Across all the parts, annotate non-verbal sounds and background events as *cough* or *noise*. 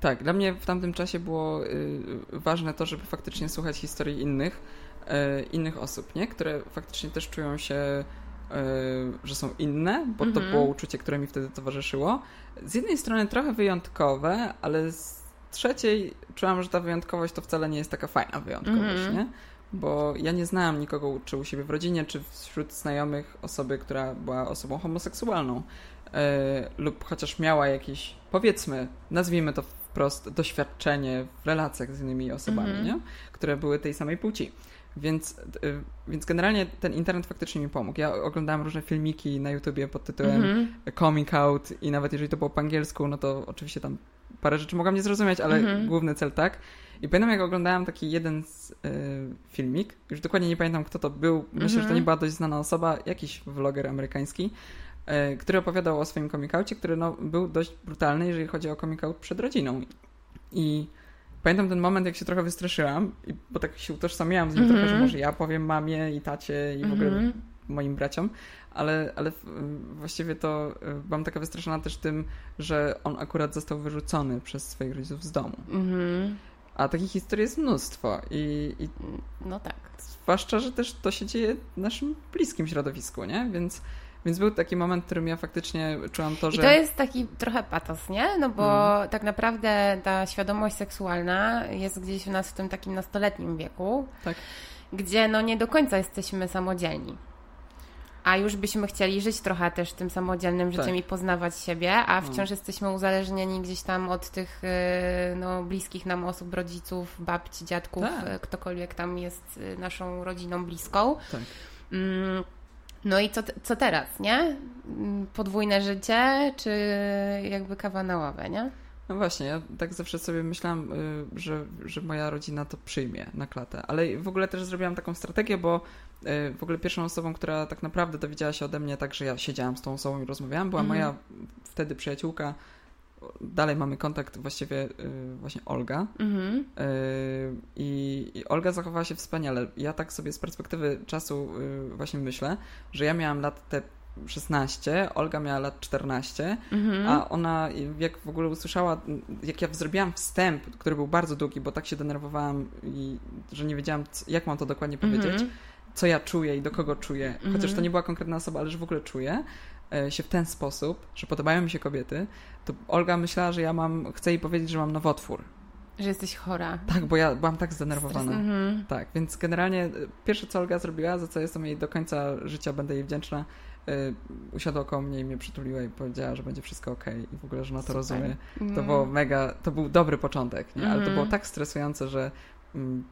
Tak, dla mnie w tamtym czasie było y, ważne to, żeby faktycznie słuchać historii innych, y, innych osób, nie? które faktycznie też czują się, y, że są inne, bo to Mhm. było uczucie, które mi wtedy towarzyszyło. Z jednej strony trochę wyjątkowe, ale z trzeciej czułam, że ta wyjątkowość to wcale nie jest taka fajna wyjątkowość, Mhm. nie? Bo ja nie znałam nikogo, czy u siebie w rodzinie, czy wśród znajomych osoby, która była osobą homoseksualną lub chociaż miała jakieś, powiedzmy, nazwijmy to wprost, doświadczenie w relacjach z innymi osobami, Mhm. nie? które były tej samej płci. Więc, y, więc generalnie ten internet faktycznie mi pomógł. Ja oglądałam różne filmiki na YouTubie pod tytułem Mhm. coming out i nawet jeżeli to było po angielsku, no to oczywiście tam parę rzeczy mogłam nie zrozumieć, ale Mhm. główny cel tak. I pamiętam, jak oglądałam taki jeden z, y, filmik, już dokładnie nie pamiętam, kto to był. Myślę, że to Mhm. nie była dość znana osoba, jakiś vloger amerykański, który opowiadał o swoim coming który no, był dość brutalny, jeżeli chodzi o coming przed rodziną. I pamiętam ten moment, jak się trochę wystraszyłam, bo tak się utożsamiałam z nim Mhm. trochę, że może ja powiem mamie i tacie i w ogóle Mhm. moim braciom, ale, ale właściwie to y, byłam taka wystraszona też tym, że on akurat został wyrzucony przez swoich rodziców z domu. Mhm. A takich historii jest mnóstwo i, i No tak. zwłaszcza, że też to się dzieje w naszym bliskim środowisku, nie? Więc, więc był taki moment, w którym ja faktycznie czułam to, I że... to jest taki trochę patos, nie? No bo Mhm. tak naprawdę ta świadomość seksualna jest gdzieś w nas w tym takim nastoletnim wieku, Tak. gdzie no nie do końca jesteśmy samodzielni. A już byśmy chcieli żyć trochę też tym samodzielnym życiem Tak. i poznawać siebie, a No. wciąż jesteśmy uzależnieni gdzieś tam od tych y, no, bliskich nam osób, rodziców, babci, dziadków, Tak. y, ktokolwiek tam jest y, naszą rodziną bliską. Tak. Mm, No i co, co teraz, nie? Mm, Podwójne życie, czy jakby kawa na ławę, nie? No właśnie, ja tak zawsze sobie myślałam, y, że, że moja rodzina to przyjmie na klatę. Ale w ogóle też zrobiłam taką strategię, bo y, w ogóle pierwszą osobą, która tak naprawdę dowiedziała się ode mnie tak, że ja siedziałam z tą osobą i rozmawiałam, była Mhm. moja wtedy przyjaciółka. Dalej mamy kontakt, właściwie y, właśnie Olga. Mhm. Y, I, I Olga zachowała się wspaniale. Ja tak sobie z perspektywy czasu y, właśnie myślę, że ja miałam lat te 16, Olga miała lat 14, Mhm. a ona, jak w ogóle usłyszała, jak ja zrobiłam wstęp, który był bardzo długi, bo tak się denerwowałam, i, że nie wiedziałam, jak mam to dokładnie powiedzieć, Mhm. co ja czuję i do kogo czuję, chociaż Mhm. to nie była konkretna osoba, ale że w ogóle czuję się w ten sposób, że podobają mi się kobiety, to Olga myślała, że ja mam, chcę jej powiedzieć, że mam nowotwór. Że jesteś chora. Tak, bo ja byłam tak zdenerwowana. Mhm. Tak, więc generalnie y, pierwsze, co Olga zrobiła, za co jestem jej do końca życia, będę jej wdzięczna, y, usiadła koło mnie i mnie przytuliła i powiedziała, że będzie wszystko okej i w ogóle, że ona to Super. rozumie. To Mhm. było mega, to był dobry początek, nie? ale to Mhm. było tak stresujące, że mm,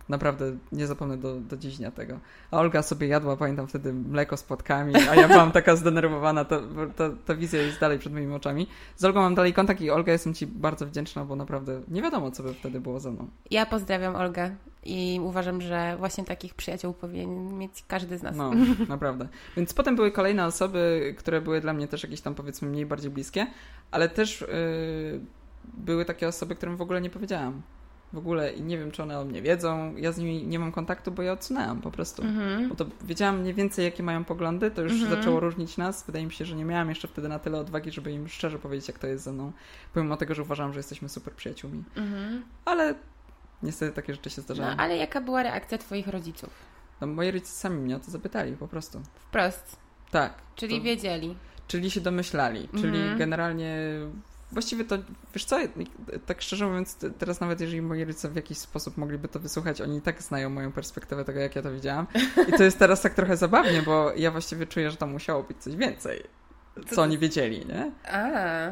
naprawdę nie zapomnę do, do dziś dnia tego. A Olga sobie jadła, pamiętam wtedy mleko z płatkami, a ja byłam taka zdenerwowana, to, to, ta wizja jest dalej przed moimi oczami. Z Olgą mam dalej kontakt i Olga jestem Ci bardzo wdzięczna, bo naprawdę nie wiadomo, co by wtedy było ze mną. Ja pozdrawiam Olgę i uważam, że właśnie takich przyjaciół powinien mieć każdy z nas. No, naprawdę. Więc potem były kolejne osoby, które były dla mnie też jakieś tam powiedzmy mniej bardziej bliskie, ale też yy, były takie osoby, którym w ogóle nie powiedziałam. W ogóle i nie wiem, czy one o mnie wiedzą. Ja z nimi nie mam kontaktu, bo ja odsunęłam po prostu. Mhm. Bo to wiedziałam mniej więcej, jakie mają poglądy, to już Mhm. zaczęło różnić nas. Wydaje mi się, że nie miałam jeszcze wtedy na tyle odwagi, żeby im szczerze powiedzieć, jak to jest ze mną. Pomimo tego, że uważam, że jesteśmy super przyjaciółmi. Mhm. Ale niestety takie rzeczy się No, zdarzają. ale jaka była reakcja Twoich rodziców? No, moi rodzice sami mnie o to zapytali po prostu. Wprost. Tak. Czyli to- wiedzieli. Czyli się domyślali, czyli Mhm. generalnie właściwie to, wiesz co, tak szczerze mówiąc, teraz nawet jeżeli moi rodzice w jakiś sposób mogliby to wysłuchać, oni i tak znają moją perspektywę tego, jak ja to widziałam. I to jest teraz tak trochę zabawnie, bo ja właściwie czuję, że tam musiało być coś więcej, co oni wiedzieli, nie? A.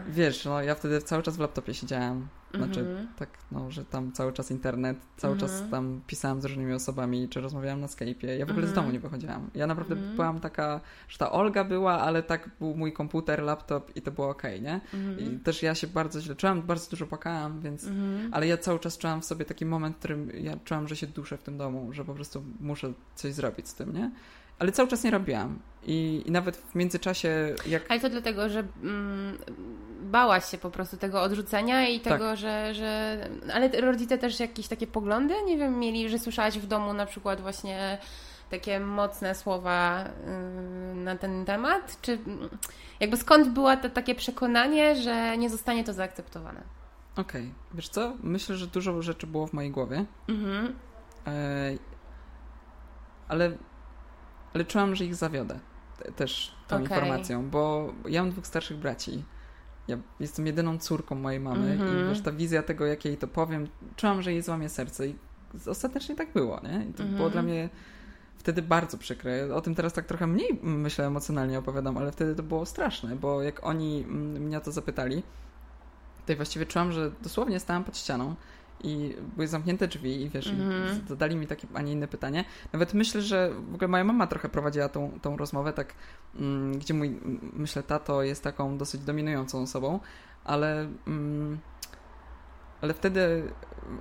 Wiesz, no ja wtedy cały czas w laptopie siedziałam, znaczy Mhm. tak, no, że tam cały czas internet, cały Mhm. czas tam pisałam z różnymi osobami, czy rozmawiałam na Skype'ie. Ja w ogóle z Mhm. domu nie wychodziłam. Ja naprawdę Mhm. byłam taka, że ta Olga była, ale tak był mój komputer, laptop i to było okej, nie? Mhm. I też ja się bardzo źle czułam, bardzo dużo płakałam, więc... Mhm. Ale ja cały czas czułam w sobie taki moment, w którym ja czułam, że się duszę w tym domu, że po prostu muszę coś zrobić z tym, nie? Ale cały czas nie robiłam. I, i nawet w międzyczasie, jak... Ale to dlatego, że mm, bałaś się po prostu tego odrzucenia i Tak. tego, że, że. Ale rodzice też jakieś takie poglądy, nie wiem, mieli, że słyszałaś w domu na przykład właśnie takie mocne słowa y, na ten temat? Czy jakby skąd było to takie przekonanie, że nie zostanie to zaakceptowane? Okej, okay. wiesz co? Myślę, że dużo rzeczy było w mojej głowie. Mhm. E, ale, ale czułam, że ich zawiodę też tą okay. informacją, bo ja mam dwóch starszych braci. Ja jestem jedyną córką mojej mamy mm -hmm. i mhm. wiesz, ta wizja tego, jak jej to powiem, czułam, że jej złamie serce i ostatecznie tak było, nie? I to mm -hmm. było dla mnie wtedy bardzo przykre. O tym teraz tak trochę mniej, myślę, emocjonalnie opowiadam, ale wtedy to było straszne, bo jak oni mnie o to zapytali, to ja właściwie czułam, że dosłownie stałam pod ścianą i były zamknięte drzwi i wiesz, mm. i zadali mi takie, a nie inne pytanie. Nawet myślę, że w ogóle moja mama trochę prowadziła tą, tą rozmowę, tak, mm, gdzie mój, myślę, tato jest taką dosyć dominującą osobą, ale, mm, ale wtedy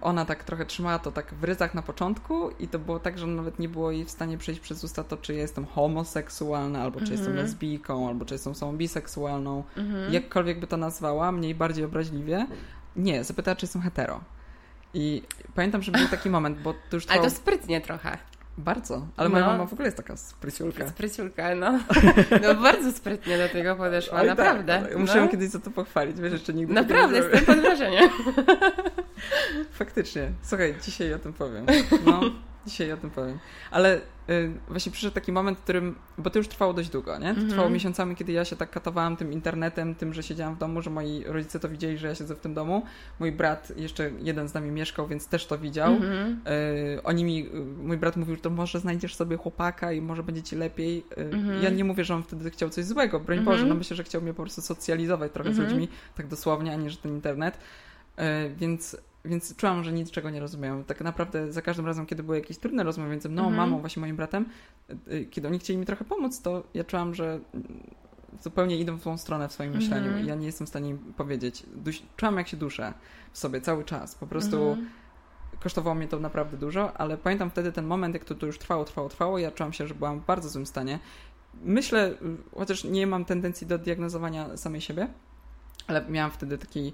ona tak trochę trzymała to tak w ryzach na początku i to było tak, że nawet nie było jej w stanie przejść przez usta to, czy jestem homoseksualna, albo czy mm -hmm. jestem mhm. lesbijką, albo czy jestem osobą biseksualną. Mm -hmm. Jakkolwiek by to nazwała, mniej bardziej obraźliwie. Nie, zapytała, czy jestem hetero. I pamiętam, że był taki moment, bo to już trwało... Ale to sprytnie trochę. Bardzo, ale moja no. mama w ogóle jest taka spryciulka. Spryciulka, no. No *laughs* bardzo sprytnie do tego podeszła, Oj, tak, naprawdę. Tak, muszę no. kiedyś za to pochwalić, wiesz, jeszcze nigdy Naprawdę, jestem pod wrażeniem. *laughs* Faktycznie. Słuchaj, dzisiaj o tym powiem. No, *laughs* dzisiaj o tym powiem. Ale Y, właśnie przyszedł taki moment, w którym, bo to już trwało dość długo, nie? To mm -hmm. trwało miesiącami, kiedy ja się tak katowałam tym internetem, tym, że siedziałam w domu, że moi rodzice to widzieli, że ja siedzę w tym domu. Mój brat, jeszcze jeden z nami mieszkał, więc też to widział. Mm -hmm. y, oni mi, y, mój brat mówił, że to może znajdziesz sobie chłopaka i może będzie ci lepiej. Y, mm -hmm. Ja nie mówię, że on wtedy chciał coś złego, broń Boże, mhm. no myślę, że chciał mnie po prostu socjalizować trochę z mhm. ludźmi, tak dosłownie, a nie, że ten internet. Y, więc więc czułam, że niczego nie rozumieją. Tak naprawdę za każdym razem, kiedy były jakieś trudne rozmowy między mną, mhm. mamą, właśnie moim bratem, y, kiedy oni chcieli mi trochę pomóc, to ja czułam, że zupełnie idą w tą stronę w swoim mhm. myśleniu i ja nie jestem w stanie im powiedzieć. Duś, czułam, jak się duszę w sobie cały czas. Po prostu mhm. kosztowało mnie to naprawdę dużo, ale pamiętam wtedy ten moment, jak to, to już trwało, trwało, trwało, ja czułam się, że byłam w bardzo złym stanie. Myślę, chociaż nie mam tendencji do diagnozowania samej siebie, ale miałam wtedy taki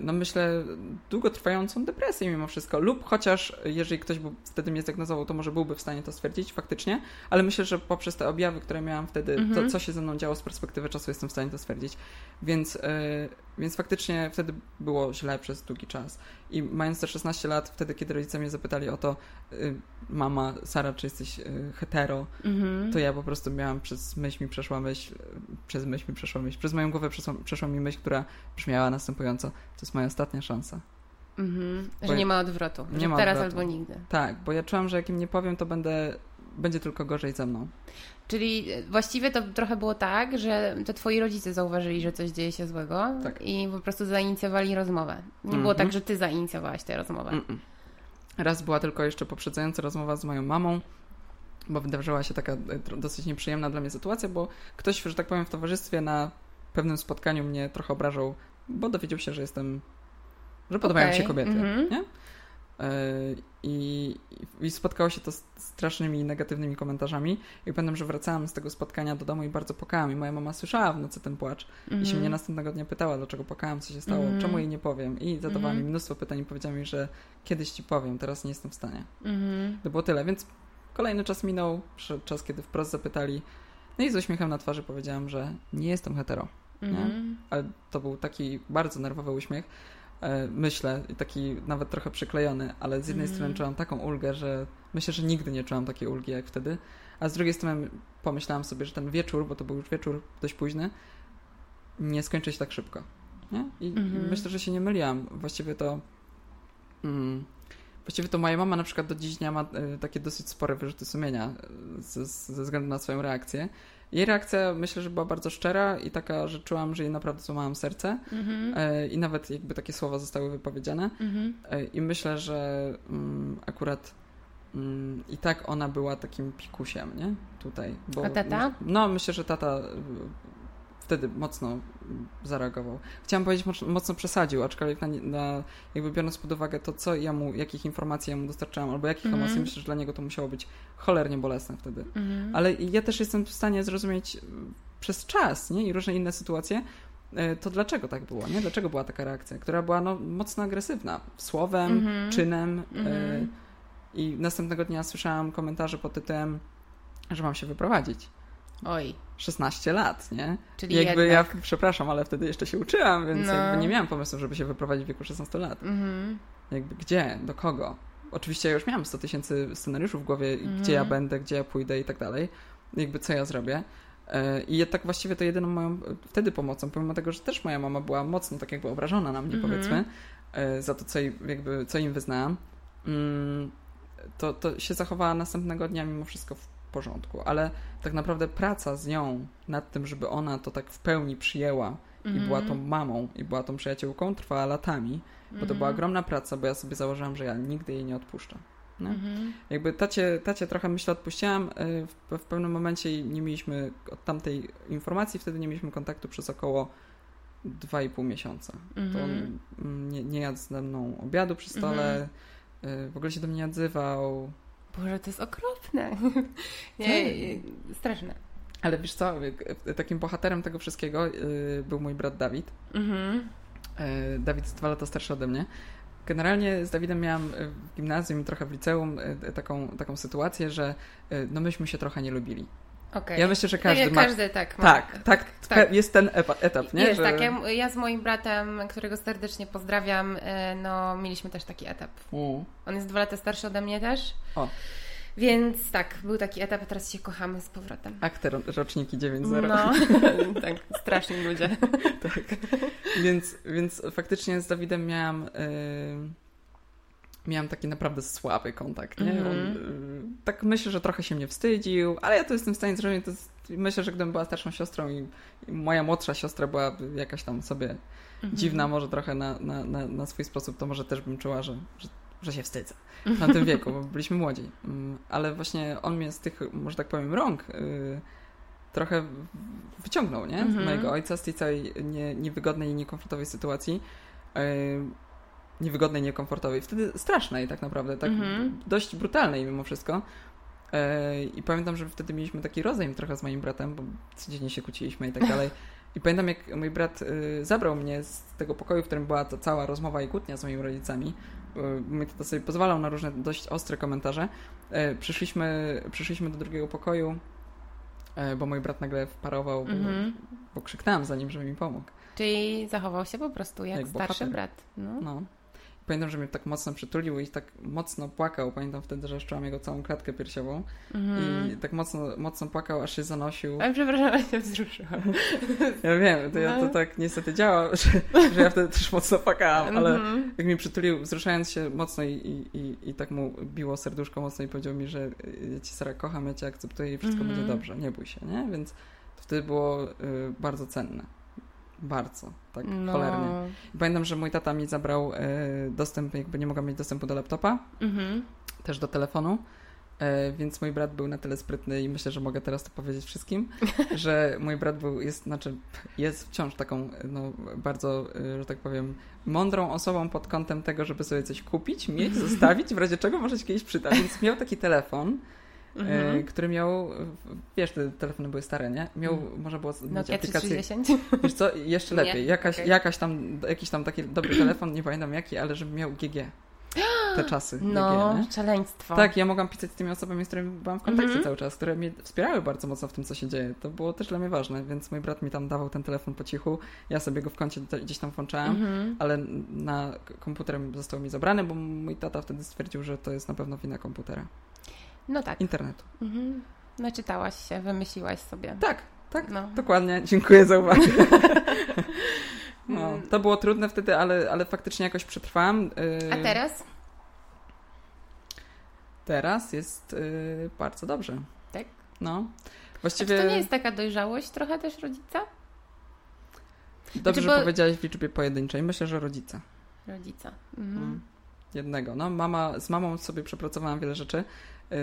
no myślę, długotrwającą depresję mimo wszystko, lub chociaż jeżeli ktoś by wtedy mnie zdiagnozował, to może byłby w stanie to stwierdzić faktycznie, ale myślę, że poprzez te objawy, które miałam wtedy, to mhm. co się ze mną działo z perspektywy czasu, jestem w stanie to stwierdzić. Więc, yy, więc faktycznie wtedy było źle przez długi czas. I mając te 16 lat, wtedy, kiedy rodzice mnie zapytali o to, yy, mama, Sara, czy jesteś yy, hetero, mhm. to ja po prostu miałam przez myśl mi przeszła myśl, przez myśl mi przeszła myśl, przez moją głowę przeszła, przeszła mi myśl, która brzmiała następująco, to jest moja ostatnia szansa. Mhm. Że nie ma odwrotu. Nie ma teraz odwrotu. albo nigdy. Tak, bo ja czułam, że jak im nie powiem, to będę, będzie tylko gorzej ze mną. Czyli właściwie to trochę było tak, że to twoi rodzice zauważyli, że coś dzieje się złego tak. i po prostu zainicjowali rozmowę. Nie mm -hmm. było tak, że ty zainicjowałaś tę rozmowę. Mm -mm. Raz była tylko jeszcze poprzedzająca rozmowa z moją mamą, bo wydarzyła się taka e, dosyć nieprzyjemna dla mnie sytuacja, bo ktoś, że tak powiem, w towarzystwie na pewnym spotkaniu mnie trochę obrażał, bo dowiedział się, że jestem, że podobają okay. się kobiety, mm -hmm. nie? E, I, I spotkało się to z strasznymi negatywnymi komentarzami. I pamiętam, że wracałam z tego spotkania do domu i bardzo płakałam. I moja mama słyszała w nocy ten płacz. Mm. I się mhm. mnie następnego dnia pytała, dlaczego płakałam, co się stało, mm czemu jej nie powiem. I zadawała mm mi mnóstwo pytań i powiedziała mi, że kiedyś ci powiem, teraz nie jestem w stanie. Mhm. To było tyle. Więc kolejny czas minął, czas, kiedy wprost zapytali. No i z uśmiechem na twarzy powiedziałam, że nie jestem hetero. Nie? Mhm. Ale to był taki bardzo nerwowy uśmiech myślę, i taki nawet trochę przyklejony, ale z jednej mm. strony czułam taką ulgę, że myślę, że nigdy nie czułam takiej ulgi jak wtedy, a z drugiej strony pomyślałam sobie, że ten wieczór, bo to był już wieczór dość późny, nie skończy się tak szybko. Nie? I mm myślę, że się nie myliłam. Właściwie to mm, właściwie to moja mama na przykład do dziś dnia ma y, takie dosyć spore wyrzuty sumienia e, ze, ze względu na swoją reakcję jej reakcja myślę, że była bardzo szczera i taka, że czułam, że jej naprawdę złamałam serce mm-hmm. i nawet jakby takie słowa zostały wypowiedziane. Mm-hmm. I myślę, że um, akurat um, i tak ona była takim pikusiem, nie? Tutaj. Bo, A tata? No, myślę, że tata wtedy mocno zareagował. Chciałam powiedzieć, mocno przesadził, aczkolwiek na, na, jakby biorąc pod uwagę to, co ja mu, jakich informacji ja mu dostarczałam, albo jakich mm -hmm. emocji, myślę, że dla niego to musiało być cholernie bolesne wtedy. Mm -hmm. Ale ja też jestem w stanie zrozumieć przez czas, nie? I różne inne sytuacje, e, to dlaczego tak było, nie? Dlaczego była taka reakcja, która była no, mocno agresywna, słowem, mm -hmm. czynem. Y, I następnego dnia słyszałam komentarze pod tytułem, że mam się wyprowadzić. Oj. 16 lat, nie? Czyli jakby jednak... ja, przepraszam, ale wtedy jeszcze się uczyłam, więc no. jakby nie miałam pomysłu, żeby się wyprowadzić w wieku 16 lat. Mhm. Jakby gdzie, do kogo? Oczywiście ja już miałam 100 tysięcy scenariuszy w głowie, mhm. gdzie ja będę, gdzie ja pójdę i tak dalej. Jakby co ja zrobię. E, I tak właściwie to jedyną moją wtedy pomocą, pomimo tego, że też moja mama była mocno tak jakby obrażona na mnie, mhm. powiedzmy, e, za to, co, jakby, co im wyznałam, mm, to, to się zachowała następnego dnia mimo wszystko w porządku. Ale tak naprawdę praca z nią nad tym, żeby ona to tak w pełni przyjęła i była tą mhm. mamą i była tą przyjaciółką, trwała latami, bo to była mhm. ogromna praca, bo ja sobie założyłam, że ja nigdy jej nie odpuszczę. No? Mhm. Jakby tacie, tacie trochę myślę odpuściłam y, w, w pewnym momencie i nie mieliśmy od tamtej informacji, wtedy nie mieliśmy kontaktu przez około 2,5 miesiąca. Mhm. To on nie, nie jadł ze mną obiadu przy stole, mhm. w ogóle się do mnie nie odzywał. Boże, to jest okropne. *laughs* nie, straszne. Ale wiesz co, takim bohaterem tego wszystkiego y, był mój brat Dawid. Mhm. Dawid jest dwa lata starszy ode mnie. Generalnie z Dawidem miałam w gimnazjum, trochę w liceum e, taką, taką sytuację, że e, no myśmy się trochę nie lubili. Okay. Ja myślę, że każdy tak, ma... Każdy tak ma. Tak, tak, tak, jest ten etap, nie? Jest że... tak. Ja, ja, z moim bratem, którego serdecznie pozdrawiam, e, no mieliśmy też taki etap. On jest dwa lata starszy ode mnie też. O. Więc tak, był taki etap, a teraz się kochamy z powrotem. Akter roczniki 9.0. No, *laughs* tak, straszni ludzie. tak. Więc, więc faktycznie z Dawidem miałam... Yy miałam taki naprawdę słaby kontakt, nie? Mm. On, y, tak myślę, że trochę się mnie wstydził, ale ja to jestem w stanie zrozumieć. To jest, myślę, że gdybym była starszą siostrą i, i moja młodsza siostra była jakaś tam sobie mm -hmm. dziwna, może trochę na, na, na, na, swój sposób, to może też bym czuła, że, że że się wstydzę w tamtym wieku, bo *laughs* byliśmy młodzi. Mm, ale właśnie on mnie z tych, może tak powiem, rąk y, trochę wyciągnął, nie? Z -hmm. mojego ojca, z tej całej nie, niewygodnej i niekomfortowej sytuacji. Y, niewygodnej, niekomfortowej. Wtedy strasznej tak naprawdę, tak -hmm. dość brutalnej mimo wszystko. Y, I pamiętam, że wtedy mieliśmy taki rozejm trochę z moim bratem, bo codziennie się kłóciliśmy i tak *laughs* dalej. I pamiętam, jak mój brat zabrał mnie z tego pokoju, w którym była ta cała rozmowa i kłótnia z moimi rodzicami, mój tata sobie pozwalał na różne dość ostre komentarze. E, przyszliśmy, przyszliśmy do drugiego pokoju, e, bo mój brat nagle wparował, bo, bo krzyknęłam za nim, żeby mi pomógł. Czyli zachował się po prostu jak, jak starszy bohater. brat. No. no. Pamiętam, że mnie tak mocno przytulił i tak mocno płakał. Pamiętam wtedy, że czułam jego całą klatkę piersiową. Mm. I tak mocno, mocno płakał, aż się zanosił. Ale przepraszam, ale się wzruszyłam. *laughs* Ja wiem, to, ja, to no. tak niestety działa, *laughs* że, że ja wtedy też mocno płakałam, ale mm. jak mi przytulił, wzruszając się mocno i, i, i, i, tak mu biło serduszko mocno i powiedział mi, że ja cię Sara kocham, ja cię akceptuję i wszystko mm. będzie dobrze, nie bój się, nie? Więc to wtedy było y, bardzo cenne. Bardzo, tak no. cholernie. Pamiętam, że mój tata mi zabrał e, dostęp, jakby nie mogłam mieć dostępu do laptopa, mhm. też do telefonu. E, więc mój brat był na tyle sprytny i myślę, że mogę teraz to powiedzieć wszystkim, *laughs* że mój brat był, jest, znaczy jest wciąż taką no, bardzo, e, że tak powiem, mądrą osobą pod kątem tego, żeby sobie coś kupić, mieć, zostawić, w razie czego może się kiedyś przydać. Więc miał taki telefon, mhm. E, który miał, wiesz, te telefony były stare, nie? Miał, mhm. można było mieć aplikację. *laughs* Wiesz co, jeszcze lepiej. Jakaś, okay. jakaś tam, jakiś tam taki dobry *clears throat* telefon, nie pamiętam jaki, ale żeby miał GG te *gasps* czasy. No, GG, szaleństwo. Tak, ja mogłam pisać z tymi osobami, z którymi byłam w kontakcie mm -hmm. cały czas, które mnie wspierały bardzo mocno w tym, co się dzieje. To było też dla mnie ważne, więc mój brat mi tam dawał ten telefon po cichu, ja sobie go w kącie gdzieś tam włączałam, mm -hmm. ale na komputer został mi zabrany, bo mój tata wtedy stwierdził, że to jest na pewno wina komputera. No tak. Internetu. Mhm. Naczytałaś się, wymyśliłaś sobie. Tak, tak, no. dokładnie. Dziękuję za uwagę. *laughs* no, to było trudne wtedy, ale, ale faktycznie jakoś przetrwałam. Y, A teraz? Teraz jest yy, bardzo dobrze. Tak? No. Właściwie... A czy to nie jest taka dojrzałość trochę też rodzica? Dobrze, znaczy, bo... że powiedziałaś w liczbie pojedynczej. Myślę, że rodzica. Rodzica. Mhm. Mm. Jednego. No, mama, z mamą sobie przepracowałam wiele rzeczy. Yy,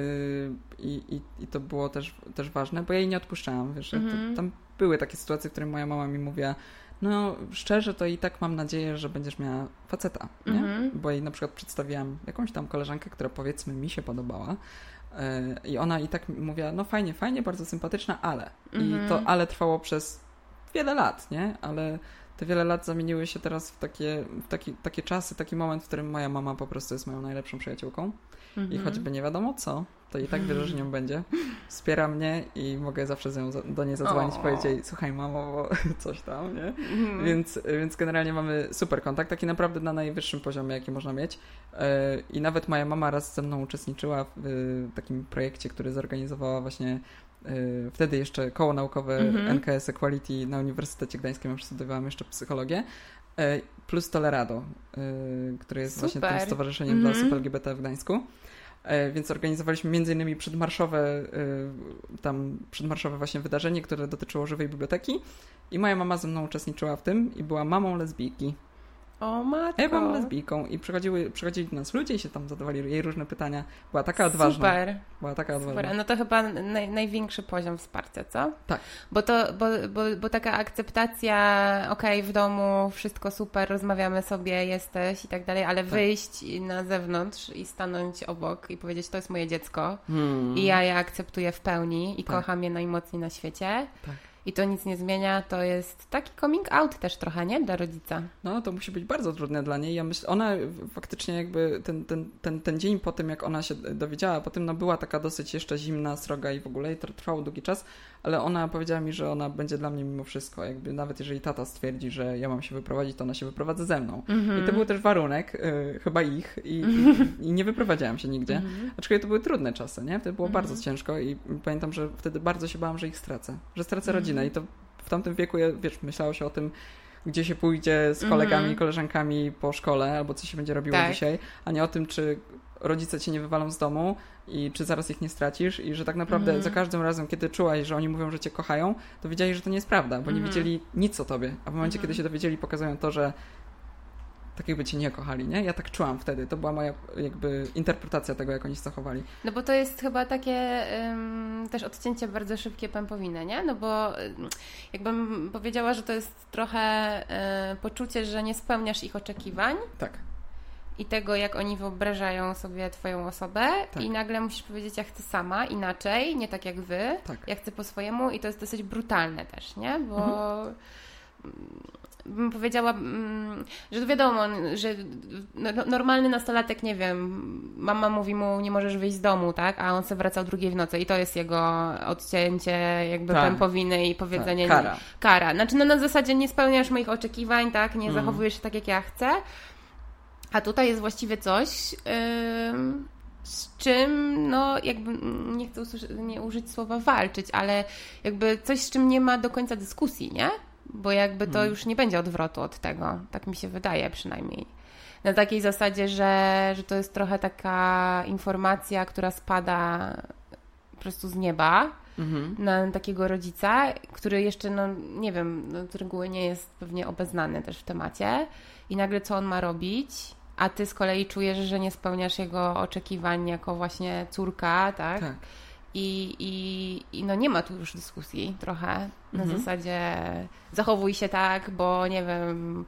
I, i, I to było też, też ważne, bo ja jej nie odpuszczałam. Wiesz, -hmm. to, mhm. tam były takie sytuacje, w których moja mama mi mówiła, no szczerze to i tak mam nadzieję, że będziesz miała faceta, nie? -hmm. Bo jej na przykład przedstawiłam jakąś tam koleżankę, która powiedzmy mi się podobała yy, i ona i tak mówiła, no fajnie, fajnie, bardzo sympatyczna, ale. -hmm. I to mhm. ale trwało przez wiele lat, nie? Ale te wiele lat zamieniły się teraz w takie, w taki, takie czasy, taki moment, w którym moja mama po prostu jest moją najlepszą przyjaciółką. Mhm. I choćby nie wiadomo co, to i tak wierzę, że nią będzie. Wspiera mnie i mogę zawsze nią, do niej zadzwonić i powiedzieć jej, słuchaj mamo, bo *laughs* coś tam, nie? Mhm. Więc, więc generalnie mamy super kontakt, taki naprawdę na najwyższym poziomie, jaki można mieć. E, I nawet moja mama raz ze mną uczestniczyła w takim projekcie, który zorganizowała właśnie wtedy jeszcze koło naukowe mhm. NKS Equality na Uniwersytecie Gdańskim, ja studiowałam jeszcze psychologię, e, plus Tolerado, które jest Super. właśnie tym stowarzyszeniem dla osób LGBT w Gdańsku. Więc organizowaliśmy między innymi przedmarszowe, tam przedmarszowe właśnie wydarzenie, które dotyczyło żywej biblioteki i moja mama ze mną uczestniczyła w tym i była mamą lesbijki. O matko. Ja byłam lesbijką i przychodziły, przychodzili do nas ludzie i się tam zadawali jej różne pytania. Była taka odważna. Super. Była taka odważna. Super. No to chyba naj, największy poziom wsparcia, co? Tak. Bo to, bo, bo, bo taka akceptacja, okej, okay, w domu wszystko super, rozmawiamy sobie, jesteś i tak dalej, ale tak. wyjść na zewnątrz i stanąć obok i powiedzieć, to jest moje dziecko hmm. i ja je akceptuję w pełni i tak. kocham je najmocniej na świecie. Tak i to nic nie zmienia, to jest taki coming out też trochę, nie? Dla rodzica. No, to musi być bardzo trudne dla niej. Ja myślę, ona faktycznie jakby ten, ten, ten, ten dzień po tym, jak ona się dowiedziała, po tym no była taka dosyć jeszcze zimna, sroga i w ogóle i trwało długi czas, ale ona powiedziała mi, że ona będzie dla mnie mimo wszystko, jakby nawet jeżeli tata stwierdzi, że ja mam się wyprowadzić, to ona się wyprowadza ze mną. Mm -hmm. I to był też warunek, y, chyba ich, i, i, i, nie wyprowadziałam się nigdzie. Mm -hmm. Aczkolwiek to były trudne czasy, nie? Wtedy było bardzo ciężko i pamiętam, że wtedy bardzo się bałam, że ich stracę, że stracę mhm. Rodzinę i to w tamtym wieku, wiesz, myślało się o tym, gdzie się pójdzie z kolegami, mm -hmm. koleżankami po szkole, albo co się będzie robiło tak. dzisiaj, a nie o tym, czy rodzice cię nie wywalą z domu i czy zaraz ich nie stracisz i że tak naprawdę mm -hmm. za każdym razem, kiedy czułaś, że oni mówią, że cię kochają, to wiedzieli, że to nie jest prawda, bo mm -hmm. nie mhm. wiedzieli nic o tobie, a w momencie, kiedy mhm. się dowiedzieli, pokazują to, że tak jakby cię nie kochali, nie? Ja tak czułam wtedy. To była moja jakby interpretacja tego, jak oni się zachowali. No bo to jest chyba takie też odcięcie bardzo szybkie pępowiny, nie? No bo jakbym powiedziała, że to jest trochę um, poczucie, że nie spełniasz ich oczekiwań. Tak. I tego, jak oni wyobrażają sobie Twoją osobę, tak. i nagle musisz powiedzieć, ja chcę sama, inaczej, nie tak jak Wy, tak. ja chcę po swojemu, i to jest dosyć brutalne też, nie? Bo. Mhm bym powiedziała, mm, że to wiadomo, że no, no, normalny nastolatek, nie wiem, mama mówi mu, nie możesz wyjść z domu, tak? A on sobie wraca o drugiej w nocy i to jest jego odcięcie jakby tak. pępowiny i powiedzenie... Tak. Kara. Kara. Znaczy no na zasadzie nie spełniasz moich oczekiwań, tak? Nie mm. zachowujesz się tak, jak ja chcę. A tutaj jest właściwie coś... Yy, z czym, no jakby, nie chcę nie użyć słowa walczyć, ale jakby coś, z czym nie ma do końca dyskusji, nie? Bo jakby to hmm. już nie będzie odwrotu od tego. Tak mi się wydaje przynajmniej. Na takiej zasadzie, że, że to jest trochę taka informacja, która spada po prostu z nieba mhm. na takiego rodzica, który jeszcze, no nie wiem, no, z reguły nie jest pewnie obeznany też w temacie i nagle co on ma robić, a ty z kolei czujesz, że nie spełniasz jego oczekiwań jako właśnie córka, tak? tak. I, i, I no nie ma tu już dyskusji trochę na mhm. zasadzie zachowuj się tak, bo nie wiem,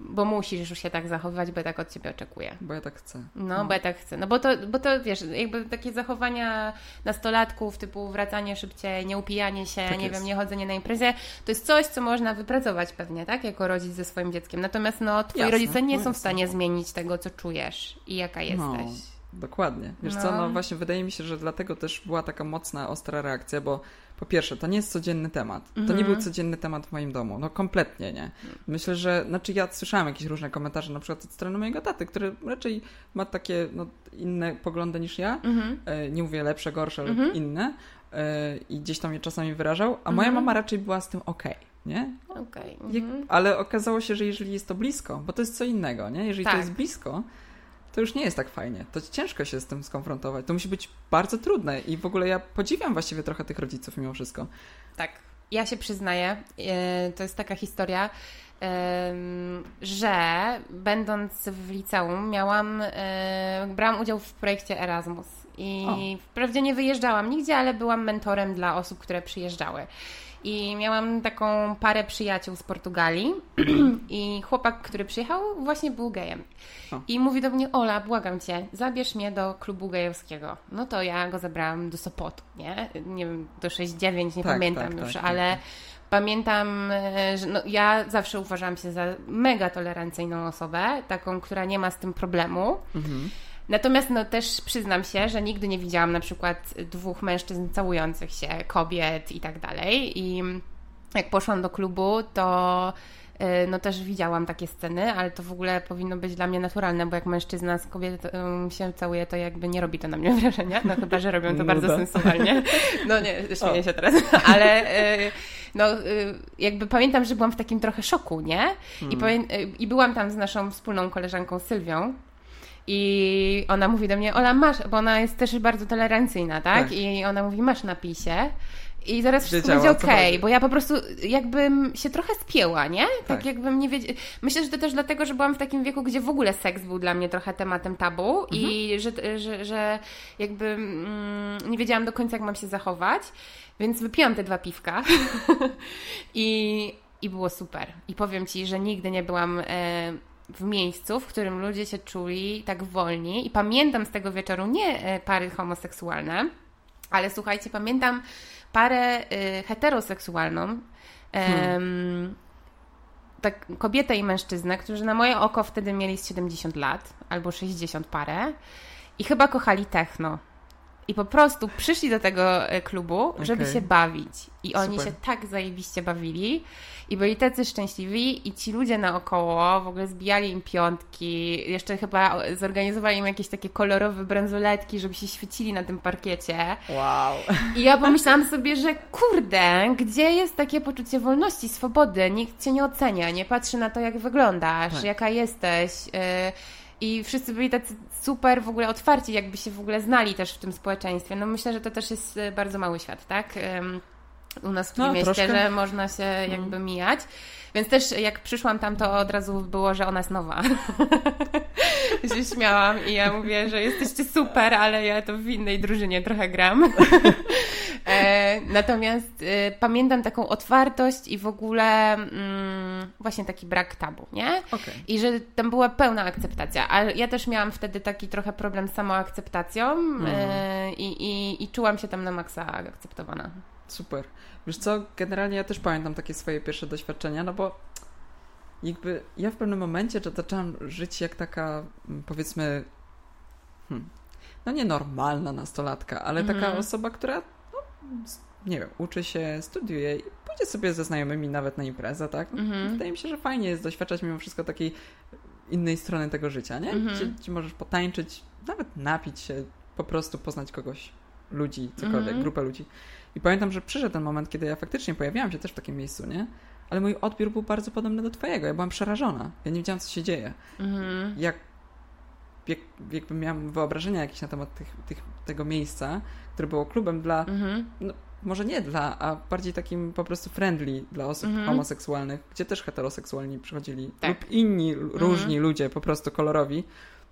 bo musisz już się tak zachowywać, bo ja tak od ciebie oczekuję. Bo ja tak chcę. No, no, bo ja tak chcę. No bo to, bo to wiesz, jakby takie zachowania nastolatków, typu wracanie szybciej, nie upijanie się, tak nie jest. wiem, nie chodzenie na imprezie, to jest coś, co można wypracować pewnie, tak? Jako rodzic ze swoim dzieckiem. Natomiast no, twoi Jasne, rodzice nie są w stanie zmienić tego, co czujesz i jaka no. jesteś. No. Dokładnie. Wiesz no. co, no właśnie wydaje mi się, że dlatego też była taka mocna, ostra reakcja, bo po pierwsze, to nie jest codzienny temat. To nie był mhm. codzienny temat w moim domu. No kompletnie nie. Myślę, że, znaczy ja słyszałam jakieś różne komentarze, na przykład od strony mojego taty, który raczej ma takie no, inne poglądy niż ja. Mhm. E, nie mówię lepsze, gorsze, mhm. inne. E, I gdzieś tam je czasami wyrażał, a moja mama raczej była z tym okej. Okay nie? Okay. Ale okazało się, że jeżeli jest to blisko, bo to jest co innego, nie? Jeżeli tak. to jest blisko, to już nie jest tak fajnie. To ciężko się z tym skonfrontować. To musi być bardzo trudne i w ogóle ja podziwiam właściwie trochę tych rodziców mimo wszystko. Tak. Ja się przyznaję, e, to jest taka historia, że będąc w liceum miałam, e, brałam udział w projekcie Erasmus i o. wprawdzie nie wyjeżdżałam nigdzie, ale byłam mentorem dla osób, które przyjeżdżały. I miałam taką parę przyjaciół z Portugalii *clears throat* i chłopak, który przyjechał, właśnie był gejem. O. I mówi do mnie, Ola, błagam Cię, zabierz mnie do klubu gejowskiego. No to ja go zabrałam do Sopotu, nie? Nie wiem, do 6-9, nie tak, pamiętam tak, już, tak, ale tak, tak. Pamiętam, e, że no, ja zawsze uważałam się za mega tolerancyjną osobę, taką, która nie ma z tym problemu. Mhm. Natomiast no, też przyznam się, że nigdy nie widziałam na przykład dwóch mężczyzn całujących się, kobiet i tak dalej. I jak poszłam do klubu, to E, no też widziałam takie sceny, ale to w ogóle powinno być dla mnie naturalne, bo jak mężczyzna z kobietą się całuje, to jakby nie robi to na mnie *laughs* wrażenia, no chyba, że robią to no bardzo tak. sensualnie. *laughs* No nie, śmieję o. się teraz, *laughs* ale e, no e, jakby pamiętam, że byłam w takim trochę szoku, nie? I, hmm. I byłam tam z naszą wspólną koleżanką Sylwią, i ona mówi do mnie, Ola, masz, bo ona jest też bardzo tolerancyjna, tak? tak. I ona mówi, masz napisie. I zaraz wszystko będzie okej, okay, bo ja po prostu jakbym się trochę spięła, nie? Tak, tak jakbym nie wiedziała. Myślę, że to też dlatego, że byłam w takim wieku, gdzie w ogóle seks był dla mnie trochę tematem tabu mhm. i że, że, że jakby mm, nie wiedziałam do końca, jak mam się zachować, więc wypiłam te dwa piwka *laughs* i, i było super. I powiem Ci, że nigdy nie byłam... E, w miejscu, w którym ludzie się czuli tak wolni. I pamiętam z tego wieczoru nie e, pary homoseksualne, ale słuchajcie, pamiętam parę y, heteroseksualną, hmm. tak, kobietę i mężczyznę, którzy na moje oko wtedy mieli 70 lat albo 60 parę i chyba kochali techno. I po prostu przyszli do tego e, klubu, okay. żeby się bawić. I oni Super. się tak zajebiście bawili i byli tacy szczęśliwi i ci ludzie naokoło w ogóle zbijali im piątki, jeszcze chyba zorganizowali im jakieś takie kolorowe bransoletki, żeby się świecili na tym parkiecie. Wow. I ja pomyślałam sobie, że kurde, gdzie jest takie poczucie wolności, swobody? Nikt cię nie ocenia, nie patrzy na to, jak wyglądasz, tak. jaka jesteś. Y i wszyscy byli tacy super w ogóle otwarci, jakby się w ogóle znali też w tym społeczeństwie. No myślę, że to też jest e, bardzo mały świat, tak? U nas w no, mieście, że można się jakby mijać. Więc też jak przyszłam tam, to od razu było, że ona jest nowa. *laughs* się śmiałam i ja mówię, że jesteście super, ale ja to w innej drużynie trochę gram. *laughs* e, natomiast e, pamiętam taką otwartość i w ogóle mm, właśnie taki brak tabu, nie? Okay. I że tam była pełna akceptacja. A ja też miałam wtedy taki trochę problem z samoakceptacją mm. e, i, i, i czułam się tam na maksa akceptowana. Super. Wiesz co, generalnie ja też pamiętam takie swoje pierwsze doświadczenia, no bo jakby ja w pewnym momencie zaczęłam żyć jak taka, mm, powiedzmy, hmm, no nie normalna nastolatka, ale taka mhm. osoba, która, no, nie wiem, uczy się, studiuje i pójdzie sobie ze znajomymi nawet na imprezę, tak? Mhm. Wydaje mi się, że fajnie jest doświadczać mimo wszystko takiej innej strony tego życia, nie? Mhm. Gdzie, gdzie możesz potańczyć, nawet napić się, po prostu poznać kogoś, ludzi, cokolwiek, grupę ludzi. I pamiętam, że przyszedł ten moment, kiedy ja faktycznie pojawiałam się też w takim miejscu, nie? Ale mój odbiór był bardzo podobny do twojego. Ja byłam przerażona. Ja nie wiedziałam, co się dzieje. Mhm. Jak, jak, jakby miałam wyobrażenia jakieś na temat tych, tych, tego miejsca, które było klubem dla, mhm. no, może nie dla, a bardziej takim po prostu friendly dla osób mhm. homoseksualnych, gdzie też heteroseksualni przychodzili tak. lub inni różni ludzie, po prostu kolorowi,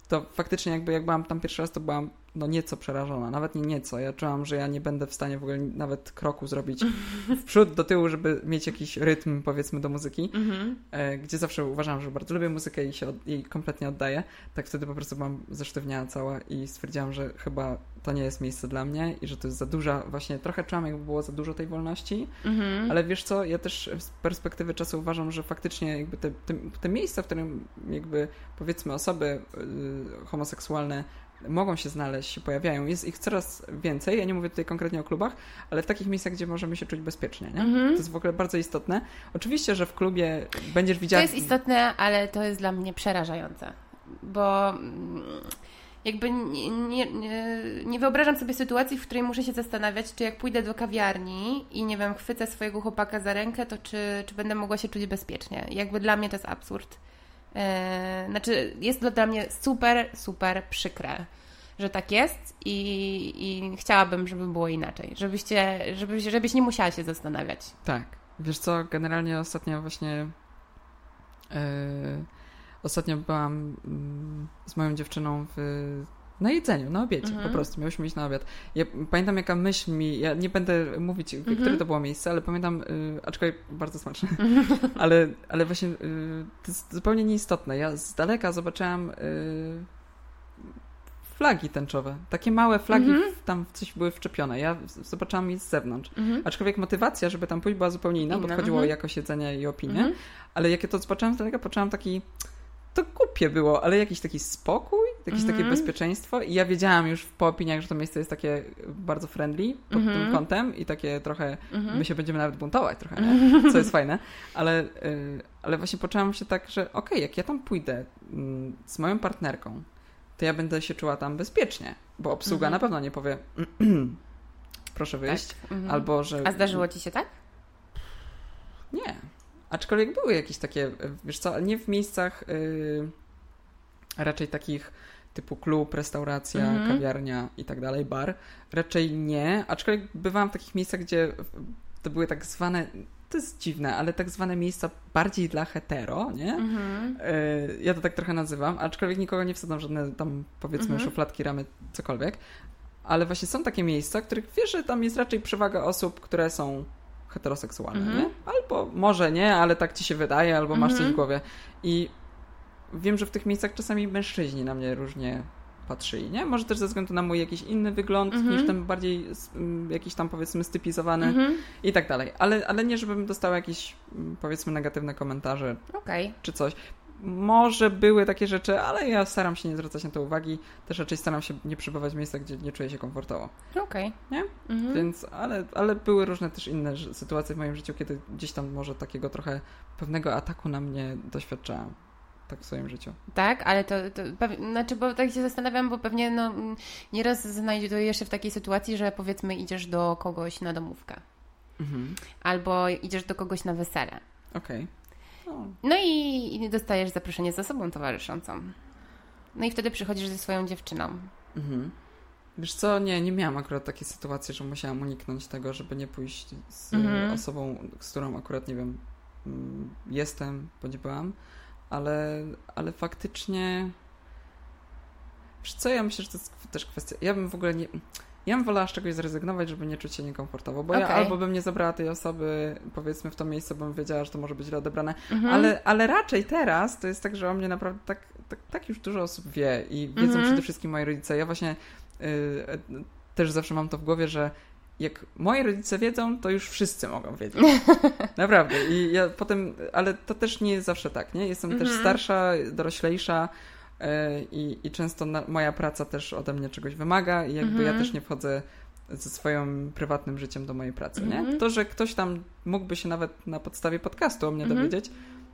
to faktycznie jakby jak byłam tam pierwszy raz, to byłam no nieco przerażona, nawet nie nieco. Ja czułam, że ja nie będę w stanie w ogóle nawet kroku zrobić *laughs* w przód, do tyłu, żeby mieć jakiś rytm, powiedzmy, do muzyki, mm-hmm. gdzie zawsze uważam, że bardzo lubię muzykę i się od, jej kompletnie oddaję. Tak wtedy po prostu byłam zesztywniała cała i stwierdziłam, że chyba to nie jest miejsce dla mnie i że to jest za duża, właśnie trochę czułam, jakby było za dużo tej wolności, mm-hmm. ale wiesz co, ja też z perspektywy czasu uważam, że faktycznie jakby te, te, te miejsca, w którym jakby powiedzmy osoby y, homoseksualne mogą się znaleźć, się pojawiają. Jest ich coraz więcej. Ja nie mówię tutaj konkretnie o klubach, ale w takich miejscach, gdzie możemy się czuć bezpiecznie. Nie? -hmm. To jest w ogóle bardzo istotne. Oczywiście, że w klubie będziesz widziała. To jest istotne, ale to jest dla mnie przerażające, bo mm, jakby nie, nie, nie, wyobrażam sobie sytuacji, w której muszę się zastanawiać, czy jak pójdę do kawiarni i nie wiem, chwycę swojego chłopaka za rękę, to czy, czy będę mogła się czuć bezpiecznie. Jakby dla mnie to jest absurd. Yy, znaczy, jest to dla mnie super, super przykre, że tak jest i, i chciałabym, żeby było inaczej. Żebyście, żebyś, żebyś nie musiała się zastanawiać. Tak. Wiesz co, generalnie ostatnio właśnie yy, ostatnio byłam yy, z moją dziewczyną w na jedzeniu, na obiecie, mhm. po prostu. Miałyśmy iść na obiad. Ja pamiętam, jaka myśl mi, ja nie będę mówić, mhm. które to było miejsce, ale pamiętam, y, aczkolwiek bardzo smaczne, *laughs* mhm. ale, ale właśnie y, to jest zupełnie nieistotne. Ja z daleka zobaczyłam y, flagi tęczowe. Takie małe flagi mhm. tam coś były wczepione. Ja zobaczyłam je z zewnątrz. Mhm. Aczkolwiek motywacja, żeby tam pójść była zupełnie inna, inna. bo chodziło mhm. o jakość jedzenia i opinię. Mhm. Ale jak ja to zobaczyłam z daleka, poczułam taki to głupie było, ale jakiś taki spokój, jakieś mm -hmm. takie mhm. bezpieczeństwo i ja wiedziałam już po opiniach, że to miejsce jest takie bardzo friendly pod mm -hmm. tym mhm. kątem i takie trochę, mm -hmm. my się będziemy nawet buntować trochę, nie? co jest fajne, ale, y, ale właśnie poczułam się tak, że okej, okay, jak ja tam pójdę mm, z moją partnerką, to ja będę się czuła tam bezpiecznie, bo obsługa mhm. na pewno nie powie *clears throat* proszę wyjść, tak. albo że... A zdarzyło ci się tak? Nie. Aczkolwiek były jakieś takie, wiesz co, nie w miejscach yy, raczej takich typu klub, restauracja, mm -hmm. kawiarnia i tak dalej, bar. Raczej nie, aczkolwiek bywałam w takich miejscach, gdzie to były tak zwane, to jest dziwne, ale tak zwane miejsca bardziej dla hetero, nie? Mm -hmm. ja to tak trochę nazywam, aczkolwiek nikogo nie wsadzam żadne tam powiedzmy mm -hmm. szufladki, ramy, cokolwiek. Ale właśnie są takie miejsca, w których wiesz, że tam jest raczej przewaga osób, które są heteroseksualne, mm -hmm. nie? Albo może nie, ale tak ci się wydaje, albo masz mm -hmm. coś w mhm. głowie. I wiem, że w tych miejscach czasami mężczyźni na mnie różnie patrzyli, nie? Może też ze względu na mój jakiś inny wygląd, mm -hmm. niż ten bardziej jakiś tam powiedzmy stypizowany mhm. i tak dalej. Ale, ale nie, żebym dostała jakieś powiedzmy negatywne komentarze okay. czy coś może były takie rzeczy, ale ja staram się nie zwracać na to uwagi. Też raczej staram się nie przybywać w miejscach, gdzie nie czuję się komfortowo. Okej. Okay. Nie? Mhm. Więc, ale, ale były różne też inne sytuacje w moim życiu, kiedy gdzieś tam może takiego trochę pewnego ataku na mnie doświadczałam. Tak w swoim życiu. Tak, ale to, to znaczy, bo tak się zastanawiam, bo pewnie no, nieraz znajdujesz się w takiej sytuacji, że powiedzmy idziesz do kogoś na domówkę. Mhm. Albo idziesz do kogoś na wesele. Okej. Okay. No i, i dostajesz zaproszenie z osobą towarzyszącą. No i wtedy przychodzisz ze swoją dziewczyną. Mhm. Wiesz co, nie, nie miałam akurat takiej sytuacji, że musiałam uniknąć tego, żeby nie pójść z mhm. osobą, z którą akurat, nie wiem, mm, jestem, bądź byłam, ale, ale faktycznie wiesz co, ja myślę, że to jest też kwestia, ja bym w ogóle nie ja bym wolała z czegoś zrezygnować, żeby nie czuć się niekomfortowo, bo okay. ja albo bym nie zabrała tej osoby, powiedzmy, w to miejsce, bym wiedziała, że to może być źle odebrane, mhm. ale, ale raczej teraz to jest tak, że o mnie naprawdę tak, tak, tak już dużo osób wie i wiedzą mhm. przede wszystkim moi rodzice. Ja właśnie yy, też zawsze mam to w głowie, że jak moi rodzice wiedzą, to już wszyscy mogą wiedzieć. *laughs* Naprawdę. I ja potem, ale to też nie jest zawsze tak, nie? Jestem też mhm. starsza, doroślejsza, i, i często na, moja praca też ode mnie czegoś wymaga i jakby ja mhm. też nie wchodzę ze swoim prywatnym życiem do mojej pracy, nie? Mhm. To, że ktoś tam mógłby się nawet na podstawie podcastu o mnie mhm. dowiedzieć,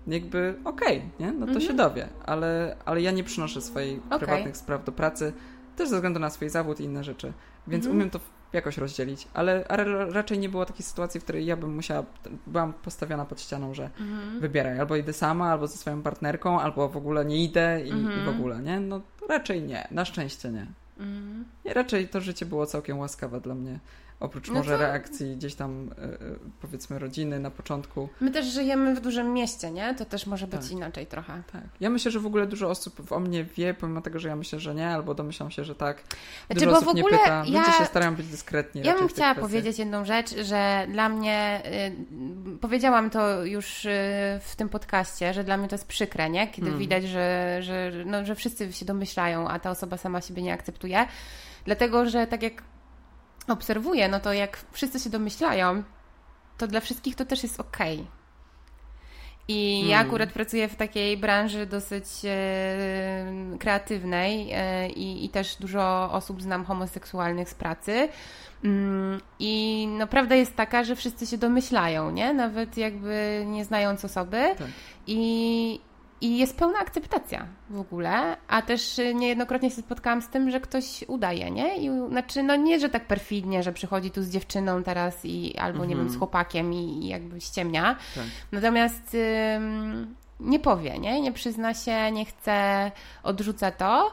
jakby okej, okay, nie? No to się dowie, ale, ale ja nie przynoszę swojej okay. prywatnych spraw do pracy, też ze względu na swój zawód i inne rzeczy, więc umiem to jakoś rozdzielić, ale, raczej nie było takiej sytuacji, w której ja bym musiała, byłam postawiona pod ścianą, że mhm. wybieraj, albo idę sama, albo ze swoją partnerką, albo w ogóle nie idę i, mhm. i w ogóle, nie? No raczej nie, na szczęście nie. Mhm. Nie, raczej to życie było całkiem łaskawe dla mnie. Oprócz no może to... reakcji gdzieś tam, e, e, powiedzmy, rodziny na początku. My też żyjemy w dużym mieście, nie? To też może być tak. inaczej trochę. Tak. Ja myślę, że w ogóle dużo osób o mnie wie, pomimo tego, że ja myślę, że nie, albo domyślam się, że tak. Dużo znaczy, osób nie pyta. Ja... Ludzie się starają być dyskretni. Ja bym chciała powiedzieć jedną rzecz, że dla mnie, y, powiedziałam to już y, w tym podcaście, że dla mnie to jest przykre, nie? Kiedy hmm. widać, że, że, no, że wszyscy się domyślają, a ta osoba sama siebie nie akceptuje. Dlatego, że tak jak obserwuję, no to jak wszyscy się domyślają, to dla wszystkich to też jest ok. I hmm. ja akurat pracuję w takiej branży dosyć e, kreatywnej e, i, i, też dużo osób znam homoseksualnych z pracy. Mm, I no, prawda jest taka, że wszyscy się domyślają, nie? Nawet jakby nie znając osoby. Tak. I, i jest pełna akceptacja w ogóle, a też niejednokrotnie się spotkałam z tym, że ktoś udaje, nie? I, znaczy, no nie, że tak perfidnie, że przychodzi tu z dziewczyną teraz i albo, nie wiem, z mhm. chłopakiem i, i jakby ściemnia. Tak. Natomiast ym, nie powie, nie? Nie przyzna się, nie chce, odrzuca to.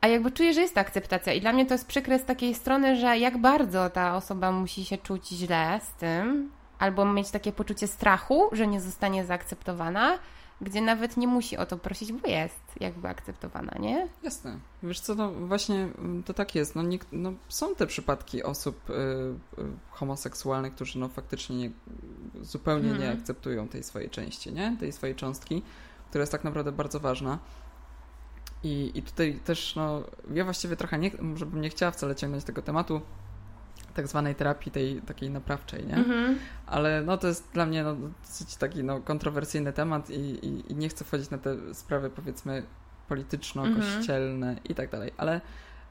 A jakby czuję, że jest ta akceptacja i dla mnie to jest przykre z takiej strony, że jak bardzo ta osoba musi się czuć źle z tym, albo mieć takie poczucie strachu, że nie zostanie zaakceptowana, gdzie nawet nie musi o to prosić, bo jest jakby akceptowana, nie? Jasne. Wiesz co, no właśnie mm, to tak jest. No, nie, no są te przypadki osób y, y, homoseksualnych, którzy no faktycznie nie, zupełnie nie akceptują tej swojej części, nie? Tej swojej cząstki, która jest tak naprawdę bardzo ważna. I, I tutaj też, no, ja właściwie trochę nie, może bym nie chciała wcale ciągnąć tego tematu, tak zwanej terapii tej takiej naprawczej, nie? Mhm. Ale no to jest dla mnie no, dosyć taki no, kontrowersyjny temat i, i, i nie chcę wchodzić na te sprawy powiedzmy polityczno-kościelne mhm. i tak dalej, ale,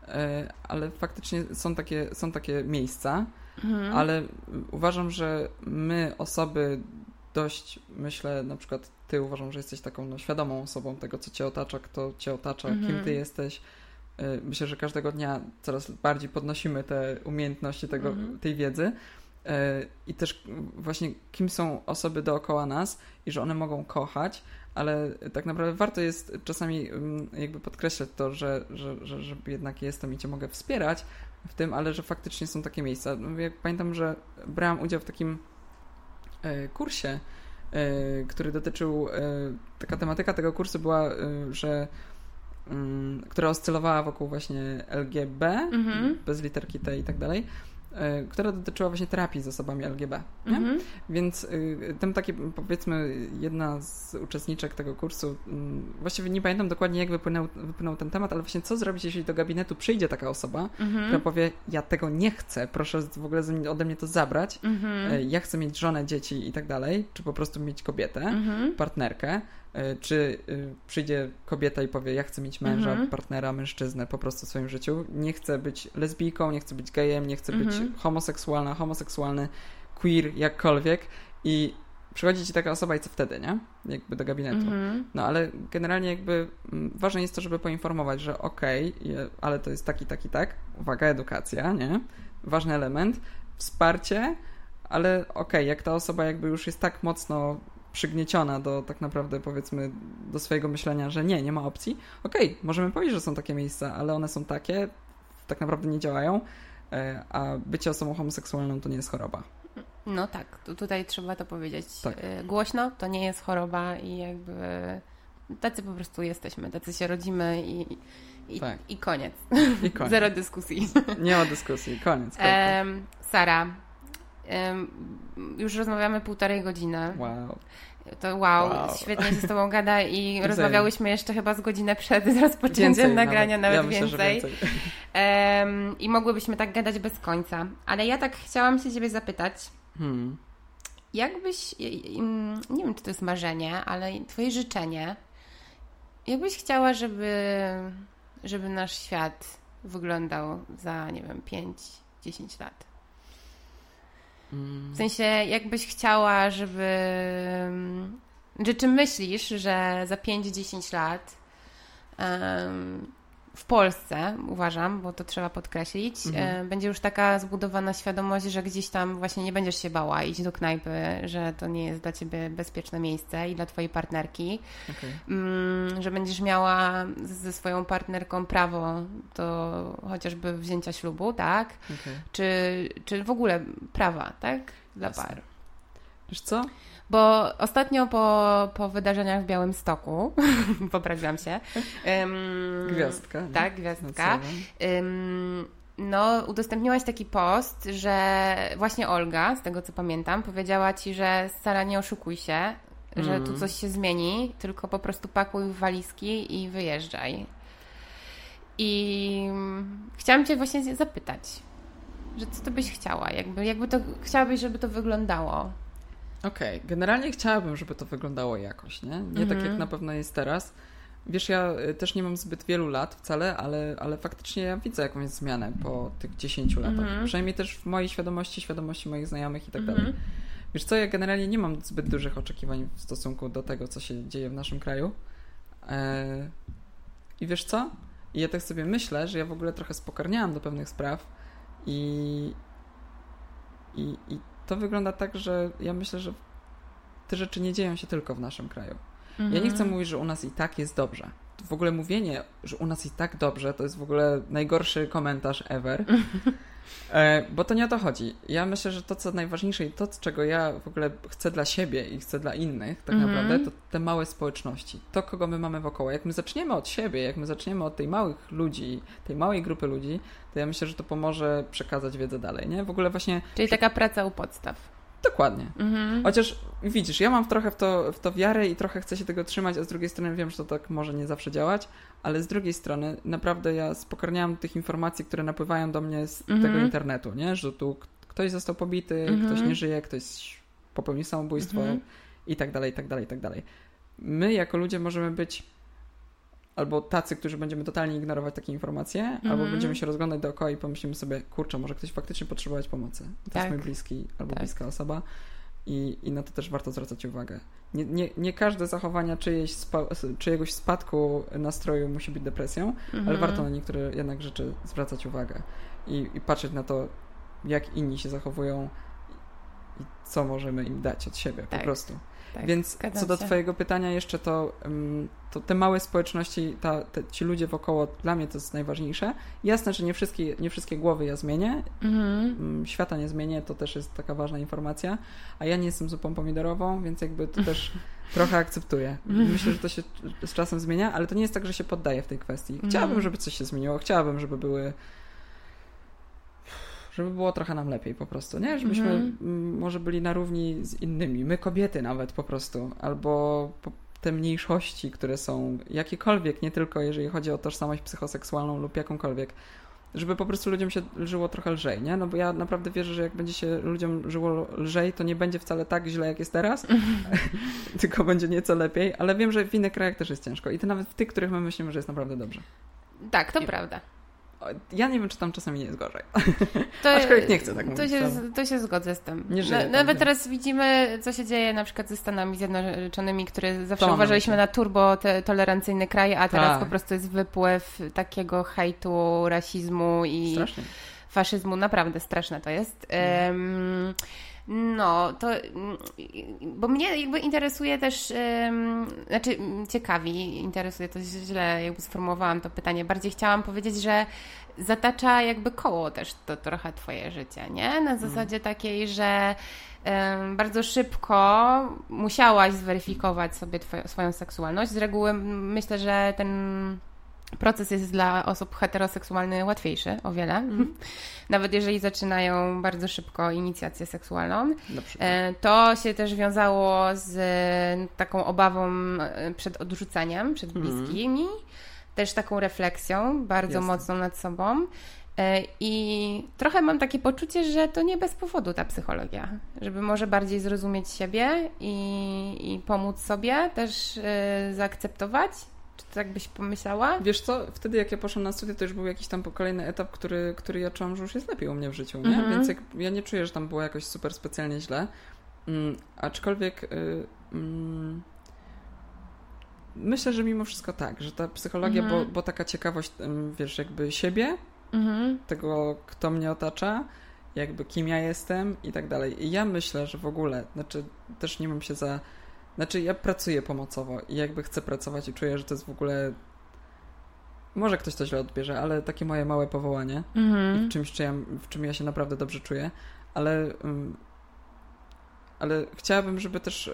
e, ale faktycznie są takie, są takie miejsca, mhm. ale uważam, że my osoby dość, myślę, na przykład ty uważam, że jesteś taką no, świadomą osobą tego, co cię otacza, kto cię otacza, kim ty jesteś, myślę, że każdego dnia coraz bardziej podnosimy te umiejętności tego, mhm. tej wiedzy y, i też właśnie kim są osoby dookoła nas i że one mogą kochać, ale tak naprawdę warto jest czasami mm, jakby podkreślać to, że, że, że, że jednak jestem i cię mogę wspierać w tym, ale że faktycznie są takie miejsca. No, ja pamiętam, że brałam udział w takim y, kursie, który dotyczył, taka tematyka tego kursu była, że która oscylowała wokół właśnie LGB, mhm. bez literki T i tak dalej, e, która dotyczyła właśnie terapii z osobami LGB. Mhm. Więc y, tam takie, powiedzmy, jedna z uczestniczek tego kursu, mm, właściwie nie pamiętam dokładnie, jak wypłynął, wypłynął ten temat, ale właśnie co zrobić, jeśli do gabinetu przyjdzie taka osoba, mhm. która powie, ja tego nie chcę, proszę w ogóle ode mnie to zabrać, mhm. E, ja chcę mieć żonę, dzieci i tak dalej, czy po prostu mieć kobietę, mhm. partnerkę, czy y, przyjdzie kobieta i powie, ja chcę mieć męża, mhm. partnera, mężczyznę po prostu w swoim życiu, nie chcę być lesbijką, nie chcę być gejem, nie chcę być mhm. homoseksualna, homoseksualny, queer, jakkolwiek i przychodzi ci taka osoba i co wtedy, nie? Jakby do gabinetu. Mhm. No ale generalnie jakby mm, ważne jest to, żeby poinformować, że okej, okay, ale to jest taki, taki, tak, uwaga, edukacja, nie? Ważny element, wsparcie, ale okej, okay, jak ta osoba jakby już jest tak mocno przygnieciona do tak naprawdę powiedzmy do swojego myślenia, że nie, nie ma opcji. Okej, okay, możemy powiedzieć, że są takie miejsca, ale one są takie, tak naprawdę nie działają, e, a bycie osobą homoseksualną to nie jest choroba. No tak, tutaj trzeba to powiedzieć tak. E, głośno, to nie jest choroba i jakby tacy po prostu jesteśmy, tacy się rodzimy i, i, tak. i koniec. I koniec. *laughs* Zero dyskusji. Nie ma dyskusji, koniec. Um, Sara, już rozmawiamy półtorej godziny. Wow. To wow, wow. świetnie się z Tobą gada i *laughs* rozmawiałyśmy jeszcze chyba z godzinę przed rozpoczęciem więcej, nagrania, nawet, nawet ja więcej. Myślę, więcej. *laughs* Um, I mogłybyśmy tak gadać bez końca. Ale ja tak chciałam się Ciebie zapytać, hmm. jakbyś, nie wiem czy to jest marzenie, ale Twoje życzenie, jakbyś chciała, żeby, żeby nasz świat wyglądał za, nie wiem, 5-10 lat? W sensie, jakbyś chciała, żeby. Czy, czy myślisz, że za 5-10 lat um, w Polsce, uważam, bo to trzeba podkreślić, mhm. E, będzie już taka zbudowana świadomość, że gdzieś tam właśnie nie będziesz się bała iść do knajpy, że to nie jest dla ciebie bezpieczne miejsce i dla twojej partnerki, okay. Mm, że będziesz miała ze swoją partnerką prawo do chociażby wzięcia ślubu, tak? Okay. Czy, czy w ogóle prawa, tak? Dla Jasne. par. Wiesz co? Bo ostatnio po, po wydarzeniach w Białym Stoku, *laughs* poprawiłam się. Gwiazdka. Tak, gwiazdka. Um, no, udostępniłaś taki post, że właśnie Olga, z tego co pamiętam, powiedziała ci, że Sara, nie oszukuj się, że tu mm. coś się zmieni, tylko po prostu pakuj w walizki i wyjeżdżaj. I chciałam Cię właśnie zapytać, że co Ty byś chciała? Jakby, jakby to chciałabyś, żeby to wyglądało? Okej, okay. generalnie chciałabym, żeby to wyglądało jakoś, nie? Nie mhm. tak jak na pewno jest teraz. Wiesz, ja y, też nie mam zbyt wielu lat wcale, ale, ale faktycznie ja widzę jakąś zmianę po tych 10 latach. Mhm. Przynajmniej też w mojej świadomości, świadomości moich znajomych i tak dalej. Mhm. Wiesz co, ja generalnie nie mam zbyt dużych oczekiwań w stosunku do tego, co się dzieje w naszym kraju. Eee... I wiesz co? I ja tak sobie myślę, że ja w ogóle trochę spokarniałam do pewnych spraw i, i, i to wygląda tak, że ja myślę, że te rzeczy nie dzieją się tylko w naszym kraju. Mhm. Ja nie chcę mhm. mówić, że u nas i tak jest dobrze. W ogóle mówienie, że u nas i tak dobrze, to jest w ogóle najgorszy komentarz ever. *laughs* E, bo to nie o to chodzi. Ja myślę, że to, co najważniejsze i to, czego ja w ogóle chcę dla siebie i chcę dla innych, tak mm -hmm. naprawdę, to te małe społeczności. To, kogo my mamy wokoło. Jak my zaczniemy od siebie, jak my zaczniemy od tej małych ludzi, tej małej grupy ludzi, to ja myślę, że to pomoże przekazać wiedzę dalej, nie? W ogóle właśnie... Czyli taka praca u podstaw. Dokładnie. -hmm. Chociaż widzisz, ja mam trochę w to, w to wiarę i trochę chcę się tego trzymać, a z drugiej strony wiem, że to tak może nie zawsze działać, ale z drugiej strony naprawdę ja spokarniałam tych informacji, które napływają do mnie z mhm. tego internetu, nie? Że tu ktoś został pobity, mhm. ktoś nie żyje, ktoś popełnił samobójstwo mhm. i tak dalej, i tak dalej, i tak dalej. My jako ludzie możemy być albo tacy, którzy będziemy totalnie ignorować takie informacje, mm. albo będziemy się rozglądać dookoła i pomyślimy sobie, kurczę, może ktoś faktycznie potrzebować pomocy. To tak. jest mój bliski albo tak. bliska osoba i, i na to też warto zwracać uwagę. Nie, nie, nie każde zachowania czyjeś spa, czyjegoś spadku nastroju musi być depresją, mm ale mhm. warto na niektóre jednak rzeczy zwracać uwagę i, i patrzeć na to, jak inni się zachowują i co możemy im dać od siebie tak. po prostu. Tak, Więc co do. Twojego pytania jeszcze, to, to te małe społeczności, ta, te, ci ludzie wokoło, dla mnie to jest najważniejsze. Jasne, że nie wszystkie, nie wszystkie głowy ja zmienię, mhm. świata nie zmienię, to też jest taka ważna informacja, a ja nie jestem zupą pomidorową, więc jakby to też *laughs* trochę akceptuję. Myślę, że to się z czasem zmienia, ale to nie jest tak, że się poddaję w tej kwestii. Chciałabym, mhm. żeby coś się zmieniło, chciałabym, żeby były żeby było trochę nam lepiej po prostu, nie? Żebyśmy mm. może byli na równi z innymi, my kobiety nawet po prostu, albo te mniejszości, które są jakiekolwiek, nie tylko jeżeli chodzi o tożsamość psychoseksualną lub jakąkolwiek, żeby po prostu ludziom się żyło trochę lżej, nie? No bo ja naprawdę wierzę, że jak będzie się ludziom żyło lżej, to nie będzie wcale tak źle, jak jest teraz, *laughs* tylko będzie nieco lepiej, ale wiem, że w innych krajach też jest ciężko i to nawet w tych, których my myślimy, że jest naprawdę dobrze. Tak, to I... prawda. Ja nie wiem, czy tam czasami nie jest gorzej. *laughs* To, Aczkolwiek nie chcę tak to mówić. Się, to się zgodzę z tym. Nie żyję no, nawet teraz widzimy, co się dzieje na przykład ze Stanami Zjednoczonymi, które zawsze to uważaliśmy na turbo te, tolerancyjny kraj, a teraz tak. po prostu jest wypływ takiego hejtu, rasizmu i Strasznie. faszyzmu. Naprawdę straszne to jest. Um, no, to bo mnie jakby interesuje też, um, znaczy ciekawi, interesuje, to źle jakby sformułowałam to pytanie. Bardziej chciałam powiedzieć, że zatacza jakby koło też to trochę twoje życie, nie? Na mhm. zasadzie takiej, że um, bardzo szybko musiałaś zweryfikować sobie twoją, swoją seksualność. Z reguły myślę, że ten proces jest dla osób heteroseksualnych łatwiejszy o wiele. Mm. Nawet jeżeli zaczynają bardzo szybko inicjację seksualną. E, to się też wiązało z taką obawą e, przed odrzuceniem, przed mhm. bliskimi. Też taką refleksją bardzo Jasne. mocną nad sobą. E, I trochę mam takie poczucie, że to nie bez powodu ta psychologia, żeby może bardziej zrozumieć siebie i, i pomóc sobie też zaakceptować czy tak byś pomyślała? Wiesz co, wtedy jak ja poszłam na studia, to już był jakiś tam kolejny etap, który, który ja czułam, że już jest lepiej u mnie w życiu, nie? -hmm. Więc jak, ja nie czuję, że tam było jakoś super specjalnie źle. Mm, aczkolwiek y, mm, myślę, że mimo wszystko tak, że ta psychologia, -hmm. bo, bo taka ciekawość, wiesz, jakby siebie, -hmm. tego, kto mnie otacza, jakby kim ja jestem i tak dalej. I ja myślę, że w ogóle, znaczy też nie mam się za znaczy, ja pracuję pomocowo i jakby chcę pracować i czuję, że to jest w ogóle. Może ktoś to źle odbierze, ale takie moje małe powołanie mm-hmm. w czymś, czy ja, w czym ja się naprawdę dobrze czuję, ale. Um, ale chciałabym, żeby też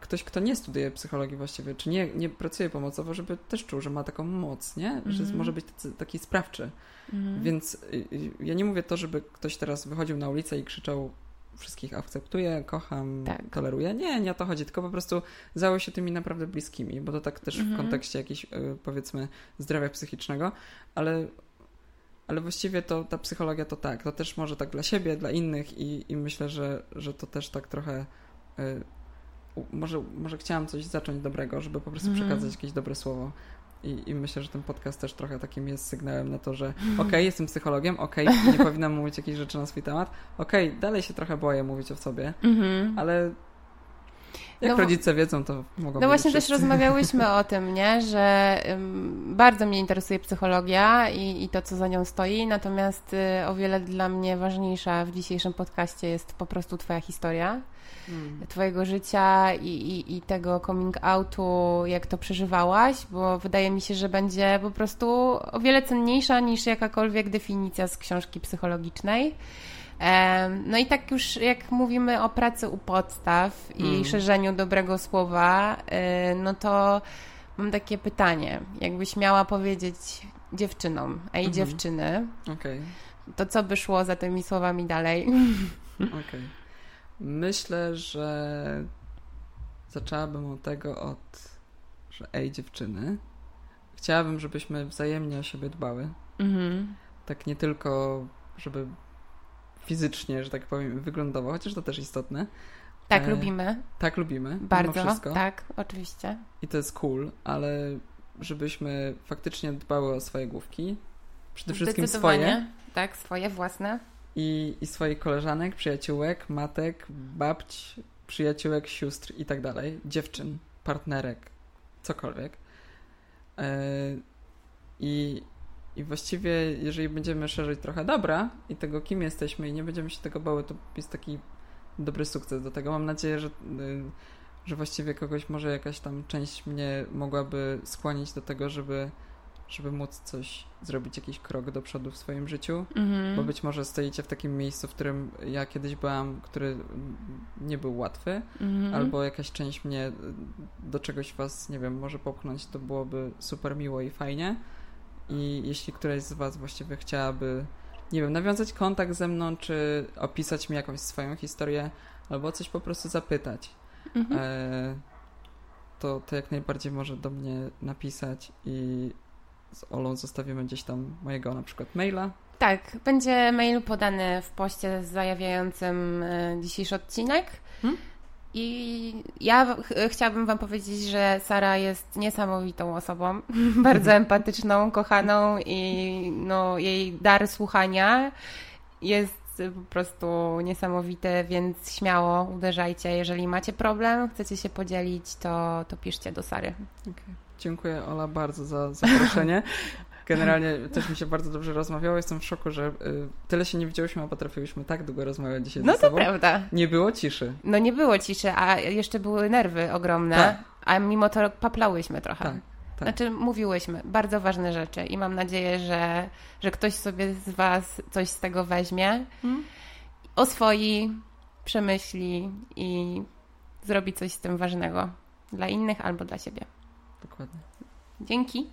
ktoś, kto nie studiuje psychologii właściwie, czy nie, nie pracuje pomocowo, żeby też czuł, że ma taką moc, nie? Że mhm. może być tacy, taki sprawczy. Mm-hmm. Więc y, y, ja nie mówię to, żeby ktoś teraz wychodził na ulicę i krzyczał wszystkich akceptuję, kocham, tak. toleruję. Nie, nie o to chodzi, tylko po prostu zajął się tymi naprawdę bliskimi, bo to tak też mhm. w kontekście jakiejś, y, powiedzmy, zdrowia psychicznego, ale, ale właściwie to ta psychologia to tak, to też może tak dla siebie, dla innych i, i myślę, że, że to też tak trochę y, może, może chciałam coś zacząć dobrego, żeby po prostu mhm. przekazać jakieś dobre słowo. I, I, myślę, że ten podcast też trochę takim jest sygnałem na to, że okej, okay, jestem psychologiem, okej, okay, nie *laughs* powinnam mówić jakieś rzeczy na swój temat, okej, okay, dalej się trochę boję mówić o sobie, mm-hmm. ale jak no, rodzice wiedzą, to mogą No właśnie wszyscy. też rozmawiałyśmy o tym, nie? że um, bardzo mnie interesuje psychologia i, i, to, co za nią stoi, natomiast y, o wiele dla mnie ważniejsza w dzisiejszym podcaście jest po prostu Twoja historia hmm. Twojego życia i, i, i, tego coming outu, jak to przeżywałaś, bo wydaje mi się, że będzie po prostu o wiele cenniejsza niż jakakolwiek definicja z książki psychologicznej. No i tak już jak mówimy o pracy u podstaw i hmm. szerzeniu dobrego słowa, y, no to mam takie pytanie. Jakbyś miała powiedzieć dziewczynom, ej mhm. dziewczyny, okay. to co by szło za tymi słowami dalej? Okej. Okay. Myślę, że zaczęłabym od tego, od, że ej dziewczyny, chciałabym, żebyśmy wzajemnie o siebie dbały. Mhm. Tak nie tylko, żeby fizycznie, że tak powiem, wyglądało, chociaż to też istotne. Tak, e, lubimy. Tak, lubimy. Bardzo, tak, oczywiście. I to jest cool, ale żebyśmy faktycznie dbały o swoje główki. Przede wszystkim swoje. Tak, swoje własne. I, I swoich koleżanek, przyjaciółek, matek, babć, przyjaciółek, sióstr i tak dalej. Dziewczyn, partnerek, cokolwiek. E, I, I właściwie, jeżeli będziemy szerzyć trochę dobra i tego, kim jesteśmy, i nie będziemy się tego bały, to jest taki dobry sukces do tego. Mam nadzieję, że, y, że właściwie kogoś może jakaś tam część mnie mogłaby skłonić do tego, żeby, żeby móc coś zrobić, jakiś krok do przodu w swoim życiu, mm-hmm. bo być może stoicie w takim miejscu, w którym ja kiedyś byłam, który nie był łatwy, mm-hmm. albo jakaś część mnie do czegoś was, nie wiem, może popchnąć, to byłoby super miło i fajnie. I jeśli któraś z was właściwie chciałaby nie wiem, nawiązać kontakt ze mną, czy opisać mi jakąś swoją historię, albo coś po prostu zapytać, mhm. e, to, to jak najbardziej może do mnie napisać i z Olą zostawimy gdzieś tam mojego na przykład maila. Tak, będzie mail podany w poście zajawiającym e, dzisiejszy odcinek. Hmm? I ja ch chciałabym Wam powiedzieć, że Sara jest niesamowitą osobą, *laughs* bardzo empatyczną, kochaną i no, jej dar słuchania jest po prostu niesamowity, więc śmiało uderzajcie. Jeżeli macie problem, chcecie się podzielić, to, to piszcie do Sary. Okay. Dziękuję Ola bardzo za zaproszenie. *laughs* Generalnie też mi się bardzo dobrze rozmawiało. Jestem w szoku, że y, tyle się nie widziałyśmy, a potrafiłyśmy tak długo rozmawiać dzisiaj no ze sobą. No to prawda. Nie było ciszy. No nie było ciszy, a jeszcze były nerwy ogromne, tak. a mimo to paplałyśmy trochę. Tak. Tak. Znaczy, mówiłyśmy bardzo ważne rzeczy i mam nadzieję, że, że ktoś sobie z Was coś z tego weźmie, hmm? oswoi, przemyśli i zrobi coś z tym ważnego dla innych albo dla siebie. Dokładnie. Dzięki.